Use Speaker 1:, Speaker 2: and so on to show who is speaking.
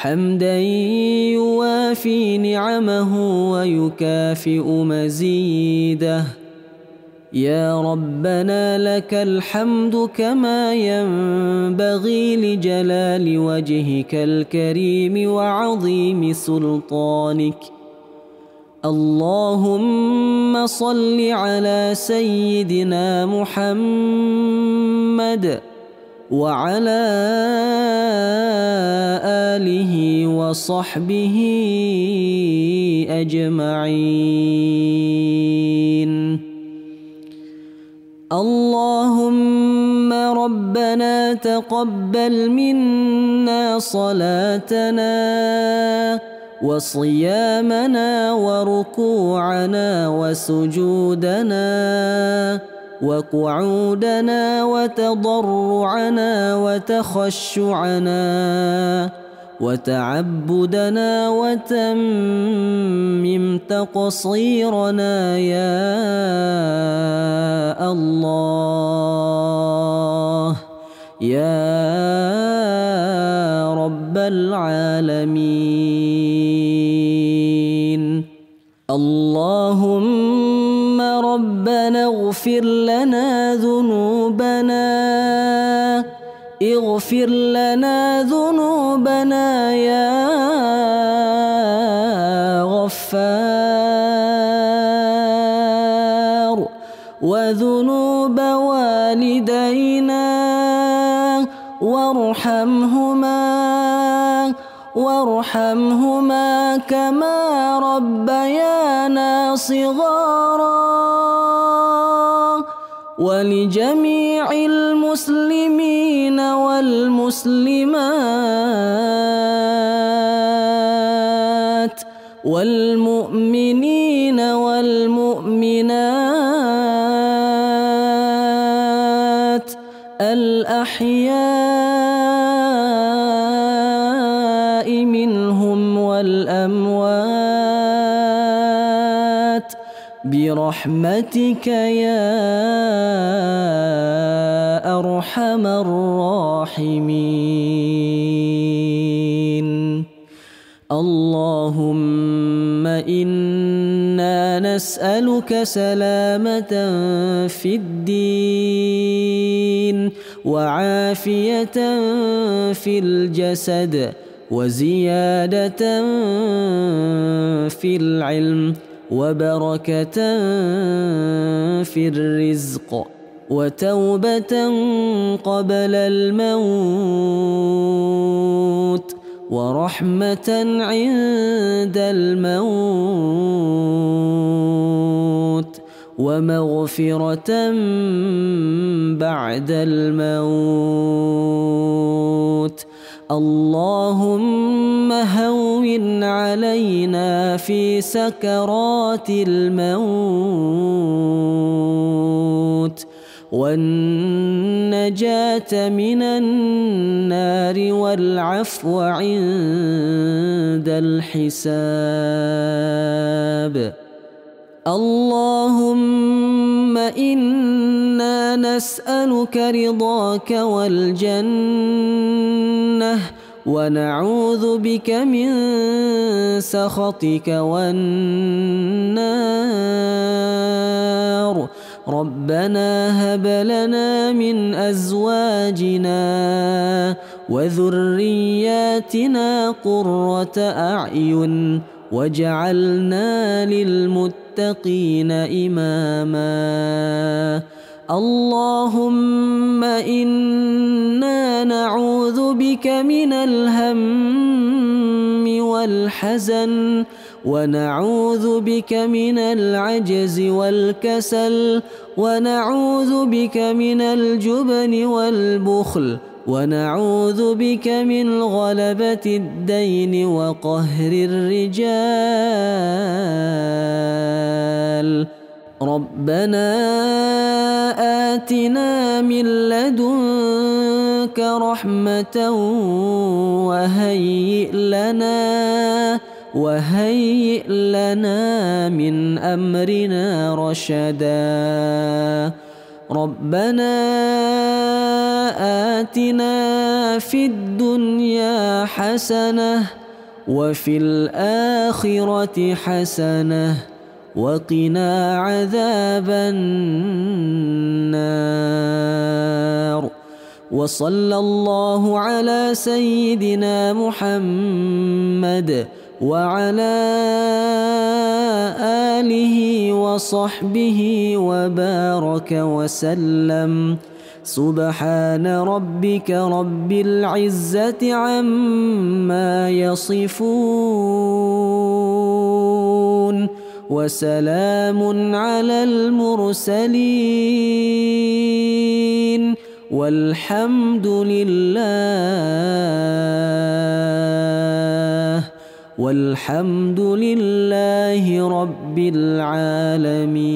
Speaker 1: حمدا يوافي نعمه ويكافئ مزيده. يا ربنا لك الحمد كما ينبغي لجلال وجهك الكريم وعظيم سلطانك. اللهم صل على سيدنا محمد وعلى آله وصحبه أجمعين. اللهم ربنا تقبل منا صلاتنا وصيامنا وركوعنا وسجودنا وقعودنا وتضرعنا وتخشعنا وتعبدنا وتمم تقصيرنا يا الله يا رب العالمين. اللهم ربنا اغفر لنا ذنوبنا. اغفر لنا ذنوبنا يا غفار. وذنوب والدينا وارحمهما وارحمهما كما ربيانا صغارا. ولجميع المسلمين والمسلمات والمؤمنين والمؤمنات الأحياء برحمتك يا أرحم الراحمين. اللهم إنا نسألك سلامة في الدين وعافية في الجسد وزيادة في العلم وبركة في الرزق وتوبة قبل الموت ورحمة عند الموت ومغفرة بعد الموت. اللهم هون علينا في سكرات الموت والنجاة من النار والعفو عند الحساب. اللهم إنا نسألك رضاك والجنة ونعوذ بك من سخطك والنار. ربنا هب لنا من أزواجنا وذرياتنا قرة أعين واجعلنا للمتقين إماما. اللهم إنا نعوذ بك من الهم والحزن ونعوذ بك من العجز والكسل ونعوذ بك من الجبن والبخل ونعوذ بك من غلبة الدين وقهر الرجال. ربنا آتنا من لدنك رحمة وهيئ لنا وهيئ لنا من أمرنا رشدا. ربنا آتنا في الدنيا حسنة وفي الآخرة حسنة. وقنا عذاب النار. وصلى الله على سيدنا محمد وعلى آله وصحبه وبارك وسلم. سبحان ربك رب العزة عما يصفون. وسلام على المرسلين والحمد لله والحمد لله رب العالمين